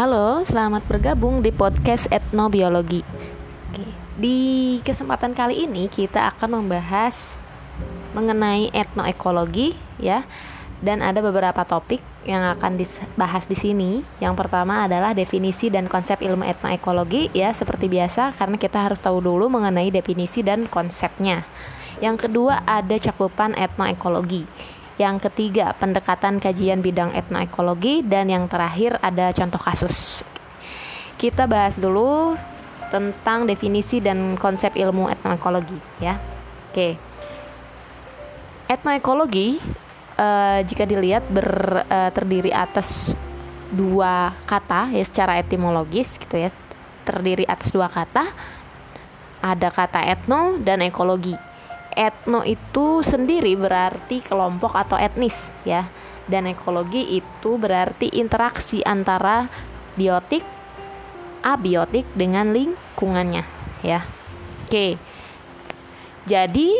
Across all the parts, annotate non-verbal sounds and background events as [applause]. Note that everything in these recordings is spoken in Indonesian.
Halo, selamat bergabung di podcast Etnobiologi. Di kesempatan kali ini kita akan membahas mengenai etnoekologi ya. Dan ada beberapa topik yang akan dibahas di sini. Yang pertama adalah definisi dan konsep ilmu etnoekologi ya, seperti biasa karena kita harus tahu dulu mengenai definisi dan konsepnya. Yang kedua ada cakupan etnoekologi yang ketiga pendekatan kajian bidang etnoekologi dan yang terakhir ada contoh kasus. Kita bahas dulu tentang definisi dan konsep ilmu etnoekologi ya. Oke. Etnoekologi uh, jika dilihat ber, uh, terdiri atas dua kata ya secara etimologis gitu ya. Terdiri atas dua kata. Ada kata etno dan ekologi etno itu sendiri berarti kelompok atau etnis ya. Dan ekologi itu berarti interaksi antara biotik abiotik dengan lingkungannya ya. Oke. Jadi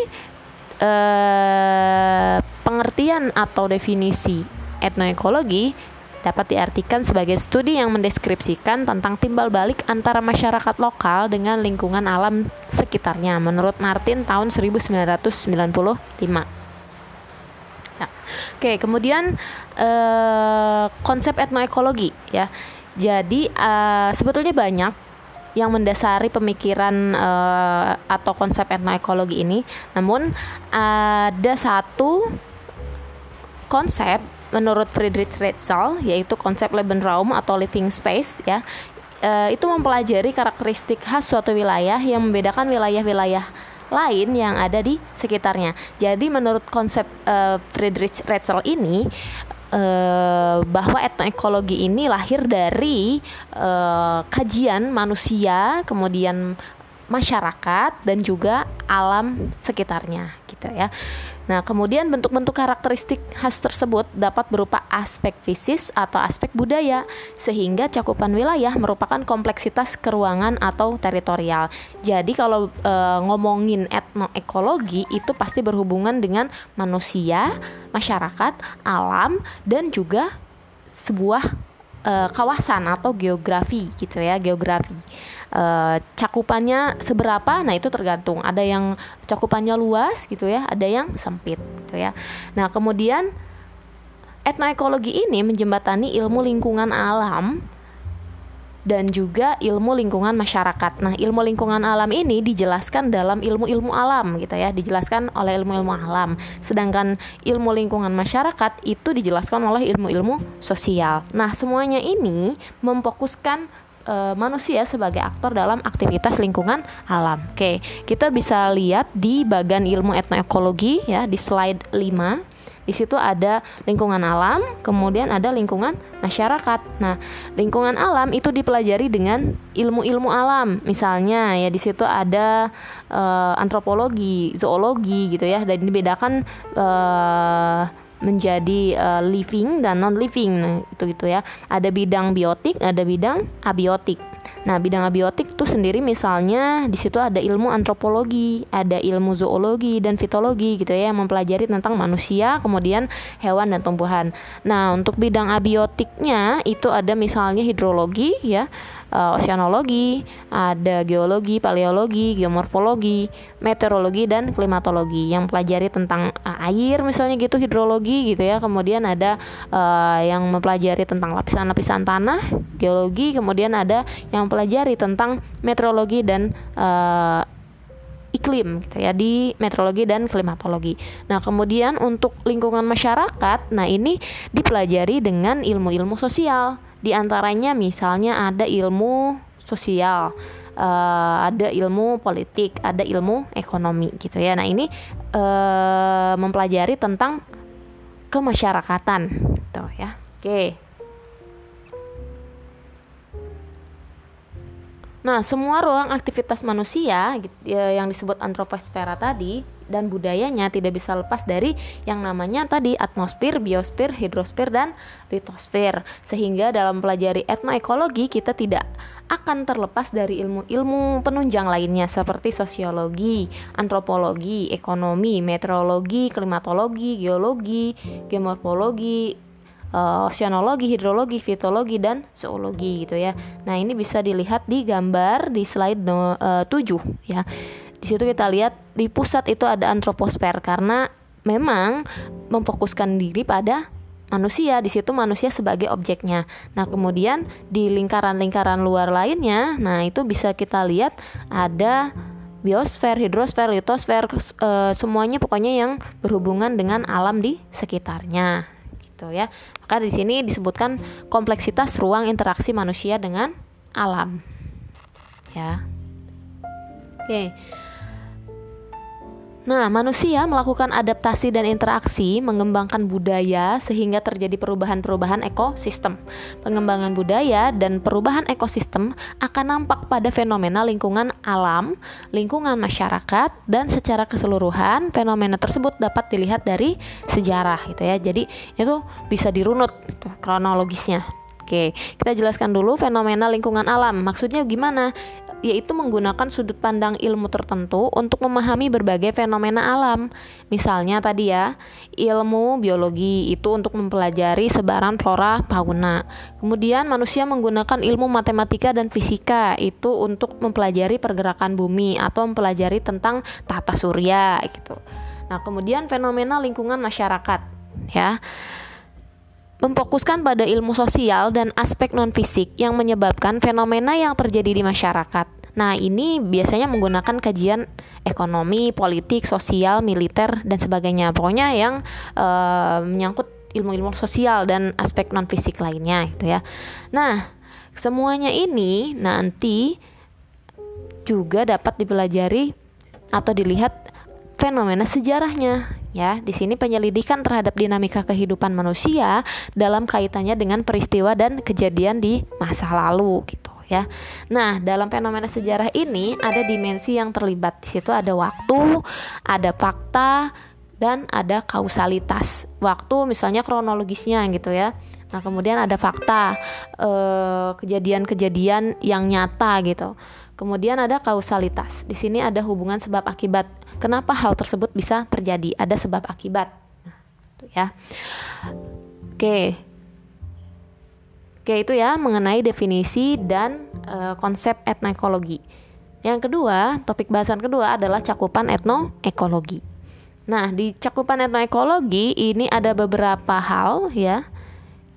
eh, pengertian atau definisi etnoekologi dapat diartikan sebagai studi yang mendeskripsikan tentang timbal balik antara masyarakat lokal dengan lingkungan alam sekitarnya menurut Martin tahun 1995. Ya. Oke, kemudian eh, konsep etnoekologi ya. Jadi eh, sebetulnya banyak yang mendasari pemikiran uh, atau konsep etnoekologi ini. Namun ada satu konsep menurut Friedrich Ritzel yaitu konsep Lebensraum atau living space ya e, itu mempelajari karakteristik khas suatu wilayah yang membedakan wilayah-wilayah lain yang ada di sekitarnya. Jadi menurut konsep e, Friedrich Ritzel ini e, bahwa etnoekologi ini lahir dari e, kajian manusia, kemudian masyarakat dan juga alam sekitarnya gitu ya. Nah, kemudian bentuk-bentuk karakteristik khas tersebut dapat berupa aspek fisik atau aspek budaya, sehingga cakupan wilayah merupakan kompleksitas keruangan atau teritorial. Jadi kalau e, ngomongin etnoekologi itu pasti berhubungan dengan manusia, masyarakat, alam dan juga sebuah e, kawasan atau geografi gitu ya, geografi e, cakupannya seberapa nah itu tergantung ada yang cakupannya luas gitu ya ada yang sempit gitu ya nah kemudian etnoekologi ini menjembatani ilmu lingkungan alam dan juga ilmu lingkungan masyarakat. Nah, ilmu lingkungan alam ini dijelaskan dalam ilmu-ilmu alam gitu ya, dijelaskan oleh ilmu-ilmu alam. Sedangkan ilmu lingkungan masyarakat itu dijelaskan oleh ilmu-ilmu sosial. Nah, semuanya ini memfokuskan e, manusia sebagai aktor dalam aktivitas lingkungan alam. Oke, kita bisa lihat di bagian ilmu etnoekologi ya di slide 5. Di situ ada lingkungan alam, kemudian ada lingkungan masyarakat. Nah, lingkungan alam itu dipelajari dengan ilmu-ilmu alam. Misalnya ya di situ ada e, antropologi, zoologi gitu ya dan dibedakan e, menjadi uh, living dan non living nah, itu gitu ya. Ada bidang biotik ada bidang abiotik. Nah bidang abiotik itu sendiri misalnya di situ ada ilmu antropologi ada ilmu zoologi dan fitologi gitu ya yang mempelajari tentang manusia kemudian hewan dan tumbuhan. Nah untuk bidang abiotiknya itu ada misalnya hidrologi ya uh, oceanologi, ada geologi, paleologi, geomorfologi, meteorologi dan klimatologi yang pelajari tentang uh, air misalnya gitu hidrologi gitu ya. Kemudian ada uh, yang mempelajari tentang lapisan-lapisan tanah, geologi, kemudian ada yang pelajari tentang meteorologi dan uh, iklim gitu ya di meteorologi dan klimatologi. Nah, kemudian untuk lingkungan masyarakat, nah ini dipelajari dengan ilmu-ilmu sosial di antaranya misalnya ada ilmu sosial, uh, ada ilmu politik, ada ilmu ekonomi gitu ya. Nah, ini uh, mempelajari tentang kemasyarakatan gitu ya. Oke. Nah, semua ruang aktivitas manusia ya, yang disebut antroposfera tadi dan budayanya tidak bisa lepas dari yang namanya tadi atmosfer, biosfer, hidrosfer dan litosfer. Sehingga dalam pelajari etnoekologi kita tidak akan terlepas dari ilmu-ilmu penunjang lainnya seperti sosiologi, antropologi, ekonomi, meteorologi, klimatologi, geologi, geomorfologi, uh, oceanologi, hidrologi, fitologi dan zoologi gitu ya. Nah, ini bisa dilihat di gambar di slide no, uh, 7 ya. Di situ kita lihat di pusat itu ada antroposfer karena memang memfokuskan diri pada manusia di situ manusia sebagai objeknya. Nah, kemudian di lingkaran-lingkaran luar lainnya, nah itu bisa kita lihat ada biosfer, hidrosfer, litosfer, e, semuanya pokoknya yang berhubungan dengan alam di sekitarnya, gitu ya. Maka di sini disebutkan kompleksitas ruang interaksi manusia dengan alam, ya. Oke. Nah, manusia melakukan adaptasi dan interaksi, mengembangkan budaya sehingga terjadi perubahan-perubahan ekosistem. Pengembangan budaya dan perubahan ekosistem akan nampak pada fenomena lingkungan alam, lingkungan masyarakat, dan secara keseluruhan fenomena tersebut dapat dilihat dari sejarah gitu ya. Jadi itu bisa dirunut gitu, kronologisnya. Oke, kita jelaskan dulu fenomena lingkungan alam. Maksudnya gimana? yaitu menggunakan sudut pandang ilmu tertentu untuk memahami berbagai fenomena alam. Misalnya tadi ya, ilmu biologi itu untuk mempelajari sebaran flora fauna. Kemudian manusia menggunakan ilmu matematika dan fisika itu untuk mempelajari pergerakan bumi atau mempelajari tentang tata surya gitu. Nah, kemudian fenomena lingkungan masyarakat ya memfokuskan pada ilmu sosial dan aspek non-fisik yang menyebabkan fenomena yang terjadi di masyarakat. Nah, ini biasanya menggunakan kajian ekonomi, politik, sosial, militer, dan sebagainya. Pokoknya yang uh, menyangkut ilmu-ilmu sosial dan aspek non-fisik lainnya, gitu ya. Nah, semuanya ini nanti juga dapat dipelajari atau dilihat fenomena sejarahnya ya. Di sini penyelidikan terhadap dinamika kehidupan manusia dalam kaitannya dengan peristiwa dan kejadian di masa lalu gitu ya. Nah, dalam fenomena sejarah ini ada dimensi yang terlibat. Di situ ada waktu, ada fakta, dan ada kausalitas. Waktu misalnya kronologisnya gitu ya. Nah, kemudian ada fakta eh, kejadian-kejadian yang nyata gitu. Kemudian ada kausalitas. Di sini ada hubungan sebab akibat. Kenapa hal tersebut bisa terjadi? Ada sebab akibat. Nah, ya. Oke. Oke, itu ya mengenai definisi dan e, konsep etnoekologi. Yang kedua, topik bahasan kedua adalah cakupan etnoekologi. Nah, di cakupan etnoekologi ini ada beberapa hal ya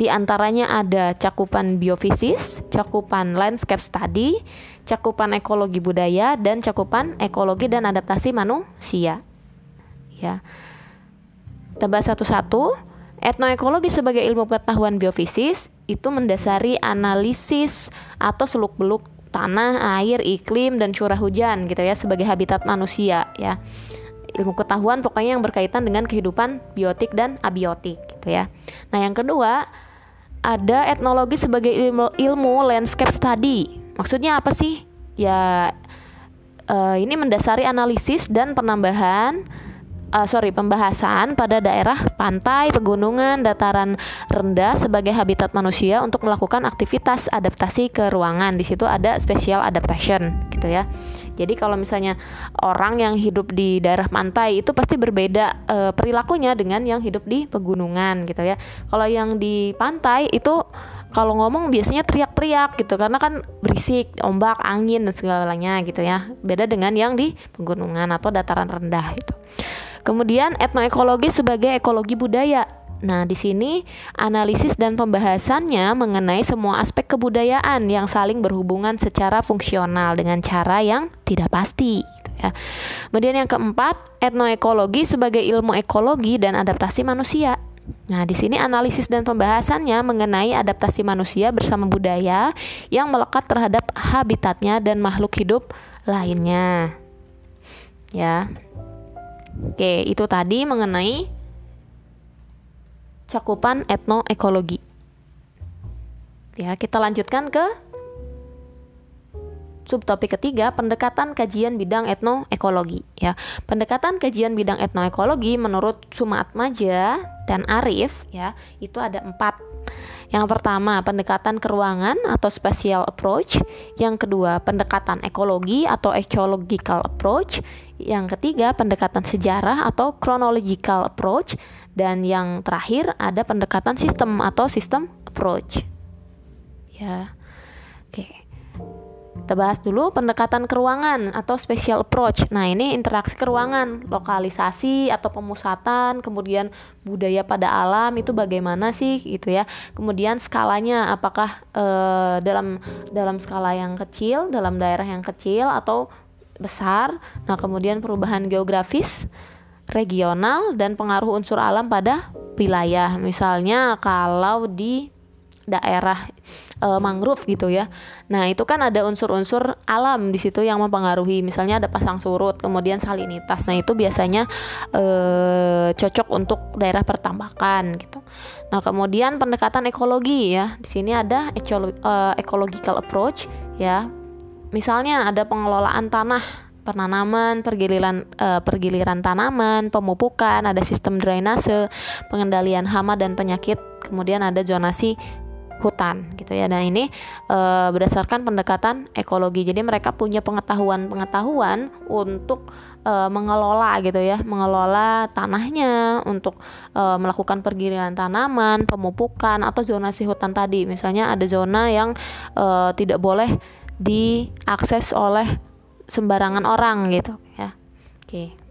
di antaranya ada cakupan biofisis, cakupan landscape study, cakupan ekologi budaya, dan cakupan ekologi dan adaptasi manusia. Ya. Kita bahas satu-satu. Etnoekologi sebagai ilmu pengetahuan biofisis itu mendasari analisis atau seluk-beluk tanah, air, iklim, dan curah hujan gitu ya sebagai habitat manusia ya ilmu pengetahuan pokoknya yang berkaitan dengan kehidupan biotik dan abiotik gitu ya. Nah, yang kedua, ada etnologi sebagai ilmu, ilmu landscape study. Maksudnya apa sih? Ya uh, ini mendasari analisis dan penambahan uh, sorry pembahasan pada daerah pantai, pegunungan, dataran rendah sebagai habitat manusia untuk melakukan aktivitas adaptasi ke ruangan. Di situ ada special adaptation gitu ya. Jadi kalau misalnya orang yang hidup di daerah pantai itu pasti berbeda e, perilakunya dengan yang hidup di pegunungan gitu ya. Kalau yang di pantai itu kalau ngomong biasanya teriak-teriak gitu karena kan berisik, ombak, angin dan segalanya gitu ya. Beda dengan yang di pegunungan atau dataran rendah gitu. Kemudian etnoekologi sebagai ekologi budaya Nah, di sini analisis dan pembahasannya mengenai semua aspek kebudayaan yang saling berhubungan secara fungsional dengan cara yang tidak pasti. Gitu ya. Kemudian yang keempat, etnoekologi sebagai ilmu ekologi dan adaptasi manusia. Nah, di sini analisis dan pembahasannya mengenai adaptasi manusia bersama budaya yang melekat terhadap habitatnya dan makhluk hidup lainnya. Ya. Oke, itu tadi mengenai cakupan etnoekologi. Ya, kita lanjutkan ke subtopik ketiga, pendekatan kajian bidang etnoekologi. Ya, pendekatan kajian bidang etnoekologi menurut Sumat Maja dan Arif, ya, itu ada empat. Yang pertama, pendekatan keruangan atau spatial approach. Yang kedua, pendekatan ekologi atau ecological approach. Yang ketiga, pendekatan sejarah atau chronological approach. Dan yang terakhir, ada pendekatan sistem atau sistem approach. Ya. Oke. Kita bahas dulu pendekatan keruangan atau special approach. Nah, ini interaksi keruangan, lokalisasi atau pemusatan, kemudian budaya pada alam itu bagaimana sih gitu ya. Kemudian skalanya apakah e, dalam dalam skala yang kecil, dalam daerah yang kecil atau besar. Nah, kemudian perubahan geografis, regional dan pengaruh unsur alam pada wilayah. Misalnya kalau di daerah e, mangrove gitu ya. Nah, itu kan ada unsur-unsur alam di situ yang mempengaruhi. Misalnya ada pasang surut, kemudian salinitas. Nah, itu biasanya e, cocok untuk daerah pertambakan gitu. Nah, kemudian pendekatan ekologi ya. Di sini ada ecolo, e, ecological approach ya. Misalnya ada pengelolaan tanah penanaman, pergiliran uh, pergiliran tanaman, pemupukan, ada sistem drainase, pengendalian hama dan penyakit, kemudian ada zonasi hutan gitu ya. Nah, ini e, berdasarkan pendekatan ekologi. Jadi mereka punya pengetahuan-pengetahuan untuk e, mengelola gitu ya, mengelola tanahnya untuk e, melakukan pergiliran tanaman, pemupukan atau zonasi hutan tadi. Misalnya ada zona yang e, tidak boleh diakses oleh sembarangan orang gitu ya. Oke.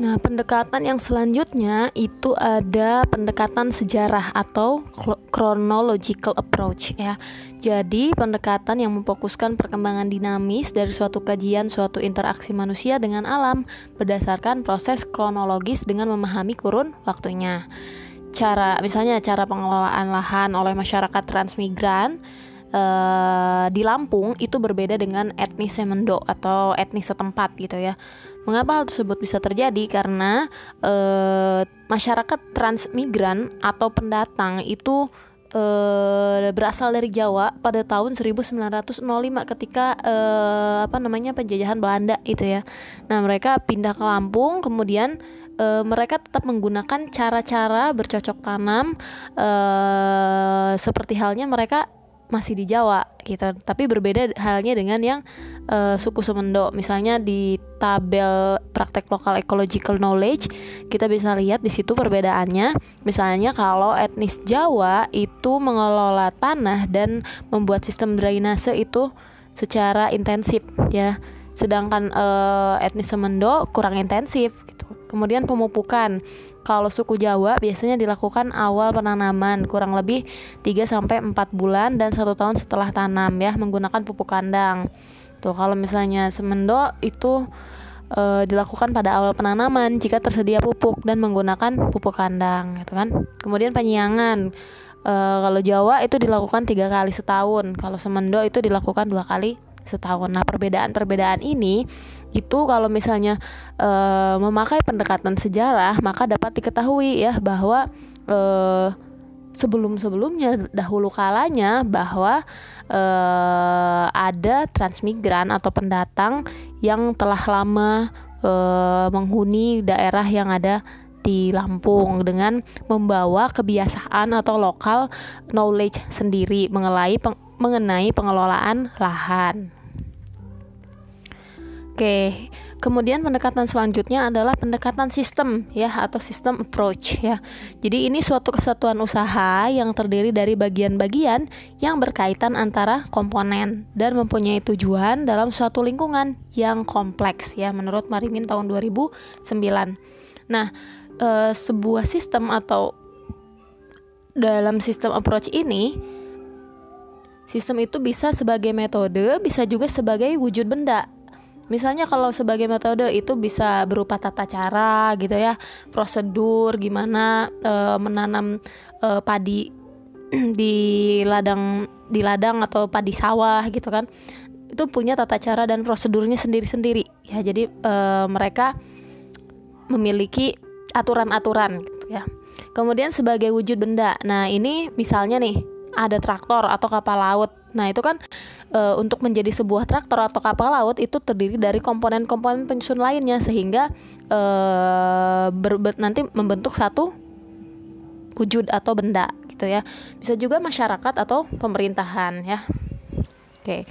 Nah, pendekatan yang selanjutnya itu ada pendekatan sejarah atau chronological approach ya. Jadi, pendekatan yang memfokuskan perkembangan dinamis dari suatu kajian suatu interaksi manusia dengan alam berdasarkan proses kronologis dengan memahami kurun waktunya. Cara misalnya cara pengelolaan lahan oleh masyarakat transmigran uh, di Lampung itu berbeda dengan etnis Semendo atau etnis setempat gitu ya Mengapa hal tersebut bisa terjadi? Karena e, masyarakat transmigran atau pendatang itu e, berasal dari Jawa pada tahun 1905 ketika e, apa namanya penjajahan Belanda itu ya. Nah, mereka pindah ke Lampung kemudian e, mereka tetap menggunakan cara-cara bercocok tanam e, seperti halnya mereka masih di Jawa gitu. Tapi berbeda halnya dengan yang uh, suku Semendo. Misalnya di tabel praktek lokal ecological knowledge kita bisa lihat di situ perbedaannya. Misalnya kalau etnis Jawa itu mengelola tanah dan membuat sistem drainase itu secara intensif ya. Sedangkan uh, etnis Semendo kurang intensif gitu. Kemudian pemupukan kalau suku Jawa biasanya dilakukan awal penanaman kurang lebih 3 sampai 4 bulan dan satu tahun setelah tanam ya menggunakan pupuk kandang. Tuh kalau misalnya semendo itu e, dilakukan pada awal penanaman jika tersedia pupuk dan menggunakan pupuk kandang gitu kan. Kemudian penyiangan e, kalau Jawa itu dilakukan tiga kali setahun, kalau semendo itu dilakukan dua kali setahun. Nah, perbedaan-perbedaan ini itu kalau misalnya e, memakai pendekatan sejarah, maka dapat diketahui ya bahwa e, sebelum-sebelumnya dahulu kalanya bahwa e, ada transmigran atau pendatang yang telah lama e, menghuni daerah yang ada di Lampung dengan membawa kebiasaan atau lokal knowledge sendiri mengenai peng, mengenai pengelolaan lahan. Oke, kemudian pendekatan selanjutnya adalah pendekatan sistem ya atau sistem approach ya. Jadi ini suatu kesatuan usaha yang terdiri dari bagian-bagian yang berkaitan antara komponen dan mempunyai tujuan dalam suatu lingkungan yang kompleks ya menurut Marimin tahun 2009. Nah, e, sebuah sistem atau dalam sistem approach ini sistem itu bisa sebagai metode, bisa juga sebagai wujud benda Misalnya kalau sebagai metode itu bisa berupa tata cara gitu ya, prosedur gimana e, menanam e, padi [clears throat] di ladang di ladang atau padi sawah gitu kan. Itu punya tata cara dan prosedurnya sendiri-sendiri. Ya, jadi e, mereka memiliki aturan-aturan gitu ya. Kemudian sebagai wujud benda. Nah, ini misalnya nih ada traktor atau kapal laut Nah, itu kan e, untuk menjadi sebuah traktor atau kapal laut itu terdiri dari komponen-komponen penyusun lainnya sehingga e, ber, ber, nanti membentuk satu wujud atau benda gitu ya. Bisa juga masyarakat atau pemerintahan ya. Oke.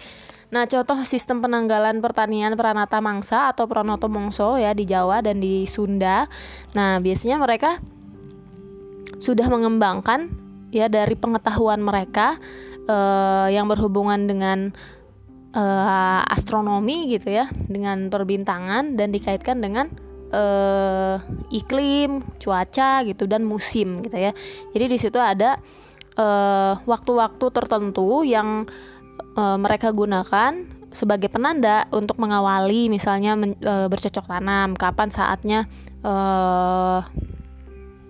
Nah, contoh sistem penanggalan pertanian Pranata Mangsa atau Pranoto Mongso ya di Jawa dan di Sunda. Nah, biasanya mereka sudah mengembangkan ya dari pengetahuan mereka uh, yang berhubungan dengan uh, astronomi gitu ya, dengan perbintangan dan dikaitkan dengan uh, iklim, cuaca gitu dan musim gitu ya. Jadi di situ ada waktu-waktu uh, tertentu yang uh, mereka gunakan sebagai penanda untuk mengawali misalnya men, uh, bercocok tanam, kapan saatnya uh,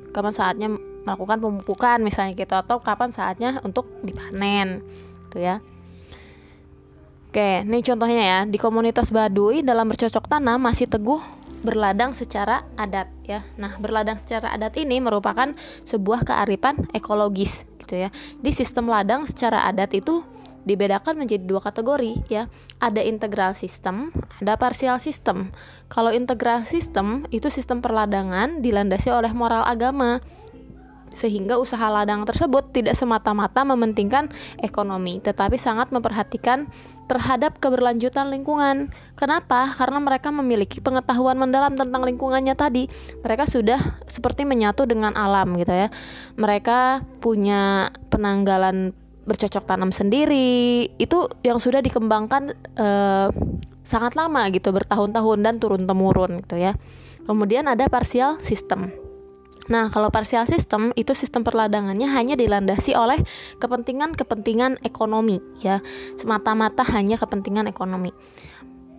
kapan saatnya melakukan pemupukan misalnya gitu atau kapan saatnya untuk dipanen gitu ya. Oke, ini contohnya ya. Di komunitas Baduy dalam bercocok tanam masih teguh berladang secara adat ya. Nah, berladang secara adat ini merupakan sebuah kearifan ekologis gitu ya. Di sistem ladang secara adat itu dibedakan menjadi dua kategori ya. Ada integral sistem, ada parsial sistem. Kalau integral sistem itu sistem perladangan dilandasi oleh moral agama sehingga usaha ladang tersebut tidak semata-mata mementingkan ekonomi, tetapi sangat memperhatikan terhadap keberlanjutan lingkungan. Kenapa? Karena mereka memiliki pengetahuan mendalam tentang lingkungannya tadi. Mereka sudah seperti menyatu dengan alam gitu ya. Mereka punya penanggalan bercocok tanam sendiri itu yang sudah dikembangkan uh, sangat lama gitu bertahun-tahun dan turun temurun gitu ya kemudian ada parsial sistem Nah, kalau parsial sistem itu sistem perladangannya hanya dilandasi oleh kepentingan-kepentingan ekonomi ya, semata-mata hanya kepentingan ekonomi.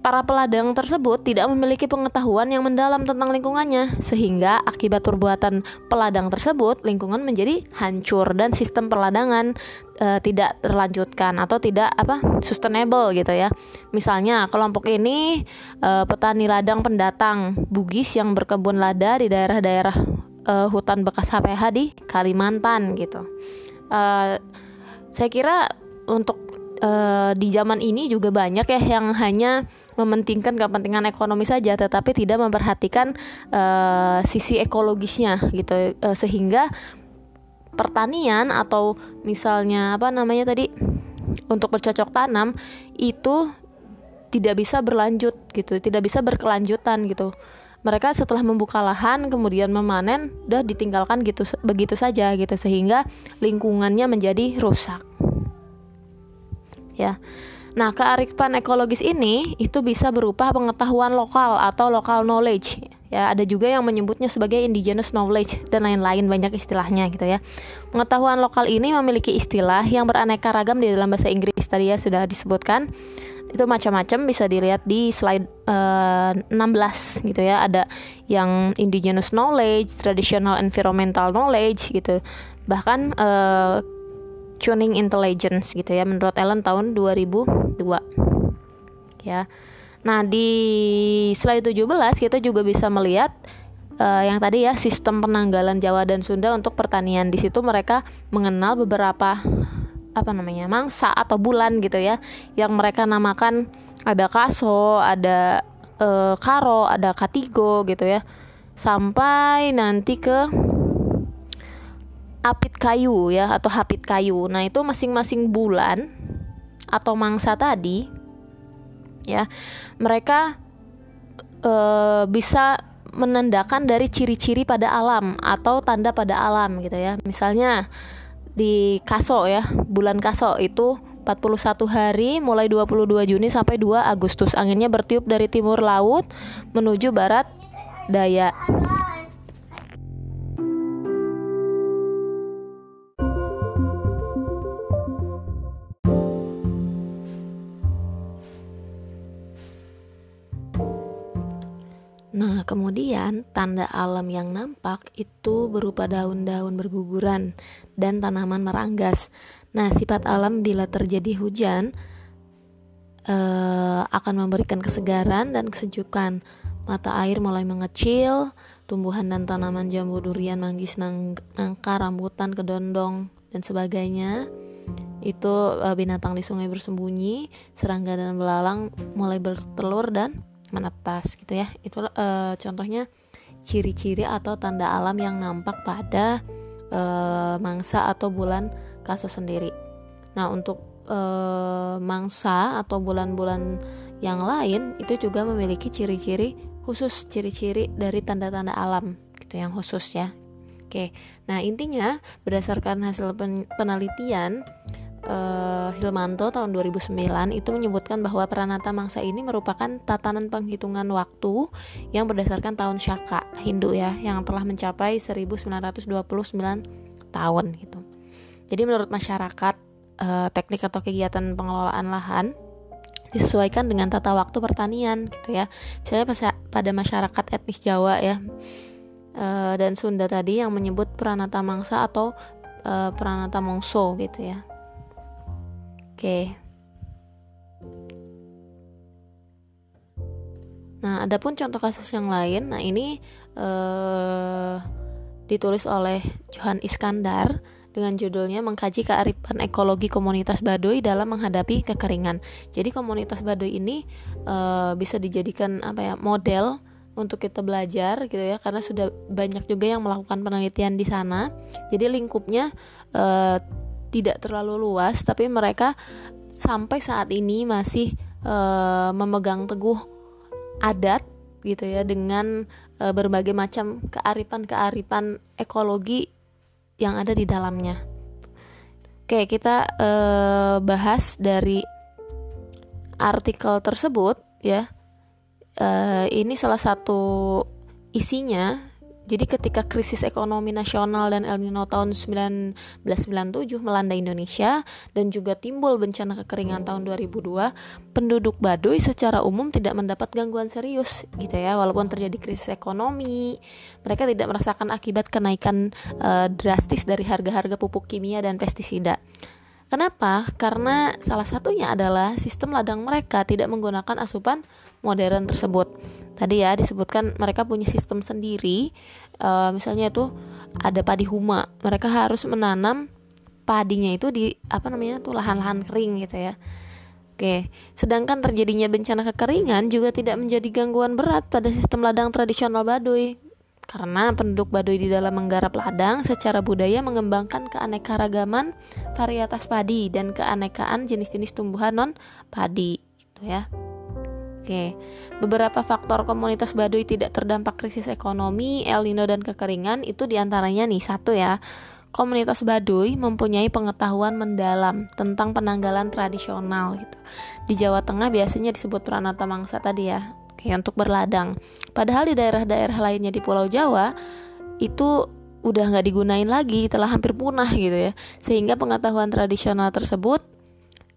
Para peladang tersebut tidak memiliki pengetahuan yang mendalam tentang lingkungannya, sehingga akibat perbuatan peladang tersebut, lingkungan menjadi hancur dan sistem perladangan e, tidak terlanjutkan atau tidak apa sustainable gitu ya. Misalnya kelompok ini e, petani ladang pendatang Bugis yang berkebun lada di daerah-daerah e, hutan bekas HPH di Kalimantan gitu. E, saya kira untuk uh, di zaman ini juga banyak ya yang hanya mementingkan kepentingan ekonomi saja tetapi tidak memperhatikan uh, sisi ekologisnya gitu. Uh, sehingga pertanian atau misalnya apa namanya tadi untuk bercocok tanam itu tidak bisa berlanjut gitu. Tidak bisa berkelanjutan gitu mereka setelah membuka lahan kemudian memanen udah ditinggalkan gitu begitu saja gitu sehingga lingkungannya menjadi rusak ya. Nah, kearifan ekologis ini itu bisa berupa pengetahuan lokal atau local knowledge. Ya, ada juga yang menyebutnya sebagai indigenous knowledge dan lain-lain banyak istilahnya gitu ya. Pengetahuan lokal ini memiliki istilah yang beraneka ragam di dalam bahasa Inggris tadi ya sudah disebutkan. Itu macam-macam bisa dilihat di slide uh, eh, 16 gitu ya. Ada yang indigenous knowledge, traditional environmental knowledge gitu. Bahkan uh, tuning intelligence gitu ya menurut Ellen tahun 2002 ya nah di slide 17 kita juga bisa melihat uh, yang tadi ya sistem penanggalan Jawa dan Sunda untuk pertanian di situ mereka mengenal beberapa apa namanya mangsa atau bulan gitu ya yang mereka namakan ada kaso ada uh, karo ada katigo gitu ya sampai nanti ke apit kayu ya atau hapit kayu. Nah, itu masing-masing bulan atau mangsa tadi ya, mereka e, bisa menandakan dari ciri-ciri pada alam atau tanda pada alam gitu ya. Misalnya di Kaso ya, bulan Kaso itu 41 hari mulai 22 Juni sampai 2 Agustus. Anginnya bertiup dari timur laut menuju barat daya. Nah, kemudian tanda alam yang nampak itu berupa daun-daun berguguran dan tanaman meranggas. Nah, sifat alam bila terjadi hujan eh, akan memberikan kesegaran dan kesejukan. Mata air mulai mengecil, tumbuhan dan tanaman jambu durian, manggis, nangka, rambutan, kedondong, dan sebagainya itu uh, binatang di sungai bersembunyi, serangga dan belalang mulai bertelur dan menetas gitu ya. Itu uh, contohnya ciri-ciri atau tanda alam yang nampak pada uh, mangsa atau bulan kasus sendiri. Nah, untuk uh, mangsa atau bulan-bulan yang lain itu juga memiliki ciri-ciri khusus, ciri-ciri dari tanda-tanda alam gitu yang khusus ya. Oke. Nah, intinya berdasarkan hasil penelitian uh, Hilmanto tahun 2009 itu menyebutkan bahwa Pranata Mangsa ini merupakan tatanan penghitungan waktu yang berdasarkan tahun Syaka Hindu ya yang telah mencapai 1929 tahun gitu. Jadi menurut masyarakat uh, teknik atau kegiatan pengelolaan lahan disesuaikan dengan tata waktu pertanian gitu ya. Misalnya pada masyarakat etnis Jawa ya uh, dan Sunda tadi yang menyebut Pranata Mangsa atau uh, Pranata Mongso gitu ya. Oke. Nah, adapun contoh kasus yang lain, nah ini uh, ditulis oleh Johan Iskandar dengan judulnya mengkaji kearifan ekologi komunitas Baduy dalam menghadapi kekeringan. Jadi komunitas Baduy ini uh, bisa dijadikan apa ya model untuk kita belajar gitu ya karena sudah banyak juga yang melakukan penelitian di sana. Jadi lingkupnya uh, tidak terlalu luas tapi mereka sampai saat ini masih uh, memegang teguh adat gitu ya dengan uh, berbagai macam kearifan-kearifan ekologi yang ada di dalamnya. Oke, kita uh, bahas dari artikel tersebut ya. Uh, ini salah satu isinya jadi ketika krisis ekonomi nasional dan El Nino tahun 1997 melanda Indonesia dan juga timbul bencana kekeringan tahun 2002, penduduk Baduy secara umum tidak mendapat gangguan serius gitu ya. Walaupun terjadi krisis ekonomi, mereka tidak merasakan akibat kenaikan uh, drastis dari harga-harga pupuk kimia dan pestisida. Kenapa? Karena salah satunya adalah sistem ladang mereka tidak menggunakan asupan modern tersebut tadi ya disebutkan mereka punya sistem sendiri uh, misalnya itu ada padi huma mereka harus menanam padinya itu di apa namanya tuh lahan-lahan kering gitu ya Oke, sedangkan terjadinya bencana kekeringan juga tidak menjadi gangguan berat pada sistem ladang tradisional Baduy. Karena penduduk Baduy di dalam menggarap ladang secara budaya mengembangkan keanekaragaman varietas padi dan keanekaan jenis-jenis tumbuhan non padi gitu ya. Oke, beberapa faktor komunitas Baduy tidak terdampak krisis ekonomi, El Nino dan kekeringan itu di antaranya nih satu ya. Komunitas Baduy mempunyai pengetahuan mendalam tentang penanggalan tradisional gitu. Di Jawa Tengah biasanya disebut Pranata Mangsa tadi ya, kayak untuk berladang. Padahal di daerah-daerah lainnya di Pulau Jawa itu udah nggak digunain lagi, telah hampir punah gitu ya. Sehingga pengetahuan tradisional tersebut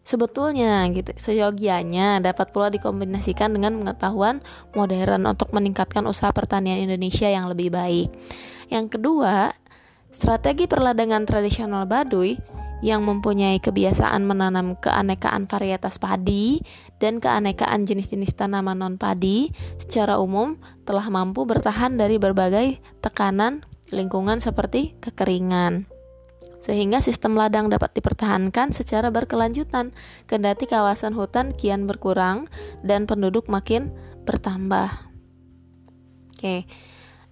Sebetulnya gitu, seyogianya dapat pula dikombinasikan dengan pengetahuan modern untuk meningkatkan usaha pertanian Indonesia yang lebih baik. Yang kedua, strategi perladangan tradisional Baduy yang mempunyai kebiasaan menanam keanekaan varietas padi dan keanekaan jenis-jenis tanaman non-padi secara umum telah mampu bertahan dari berbagai tekanan lingkungan seperti kekeringan sehingga sistem ladang dapat dipertahankan secara berkelanjutan, kendati kawasan hutan kian berkurang dan penduduk makin bertambah. Oke,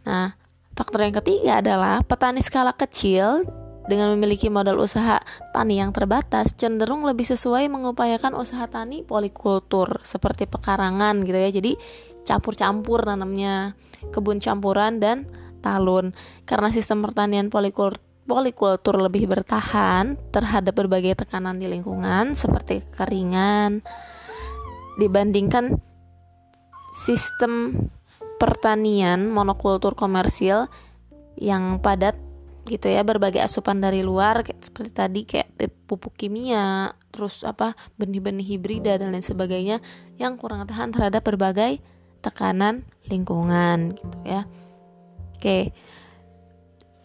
nah faktor yang ketiga adalah petani skala kecil dengan memiliki modal usaha tani yang terbatas cenderung lebih sesuai mengupayakan usaha tani polikultur seperti pekarangan gitu ya. Jadi campur-campur nanamnya kebun campuran dan talun karena sistem pertanian polikultur polikultur lebih bertahan terhadap berbagai tekanan di lingkungan seperti kekeringan. Dibandingkan sistem pertanian monokultur komersil yang padat gitu ya berbagai asupan dari luar kayak, seperti tadi kayak pupuk kimia terus apa benih-benih hibrida dan lain sebagainya yang kurang tahan terhadap berbagai tekanan lingkungan gitu ya. Oke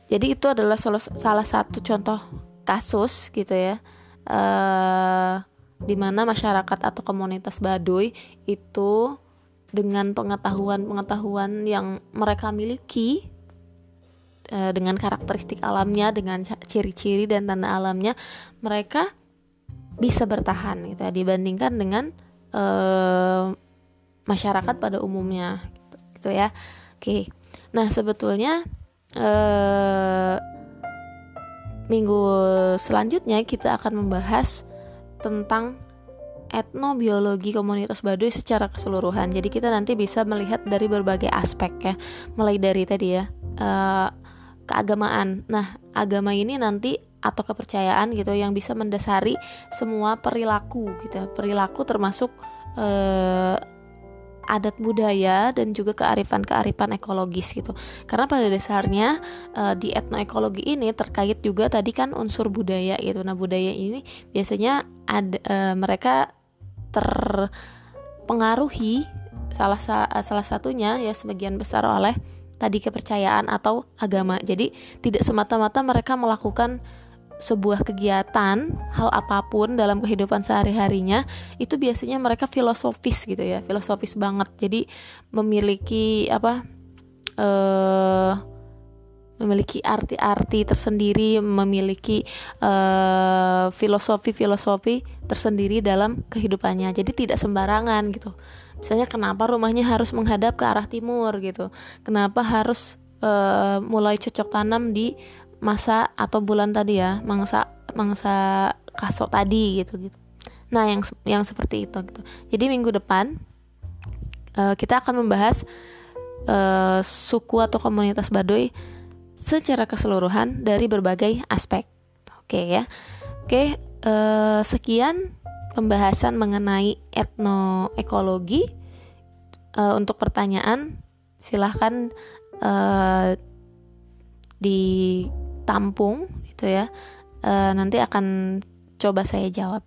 jadi itu adalah salah satu contoh kasus gitu ya uh, di mana masyarakat atau komunitas Baduy itu dengan pengetahuan-pengetahuan yang mereka miliki uh, dengan karakteristik alamnya dengan ciri-ciri dan tanda alamnya mereka bisa bertahan gitu ya dibandingkan dengan uh, masyarakat pada umumnya gitu, gitu ya. Oke. Nah sebetulnya uh, minggu selanjutnya kita akan membahas tentang etnobiologi komunitas Baduy secara keseluruhan. Jadi kita nanti bisa melihat dari berbagai aspek ya, mulai dari tadi ya uh, keagamaan. Nah, agama ini nanti atau kepercayaan gitu yang bisa mendasari semua perilaku gitu, perilaku termasuk uh, adat budaya dan juga kearifan-kearifan ekologis gitu. Karena pada dasarnya uh, di etnoekologi ini terkait juga tadi kan unsur budaya gitu. Nah, budaya ini biasanya ada uh, mereka terpengaruhi salah salah satunya ya sebagian besar oleh tadi kepercayaan atau agama. Jadi tidak semata-mata mereka melakukan sebuah kegiatan hal apa pun dalam kehidupan sehari-harinya itu biasanya mereka filosofis gitu ya filosofis banget. Jadi memiliki apa eh memiliki arti-arti tersendiri memiliki filosofi-filosofi tersendiri dalam kehidupannya. Jadi tidak sembarangan gitu. Misalnya kenapa rumahnya harus menghadap ke arah timur gitu? Kenapa harus uh, mulai cocok tanam di masa atau bulan tadi ya mangsa mangsa kasok tadi gitu gitu. Nah yang yang seperti itu gitu. Jadi minggu depan uh, kita akan membahas uh, suku atau komunitas Baduy secara keseluruhan dari berbagai aspek. Oke ya. Oke uh, sekian pembahasan mengenai etnoekologi. Uh, untuk pertanyaan silahkan uh, di tampung gitu ya. E, nanti akan coba saya jawab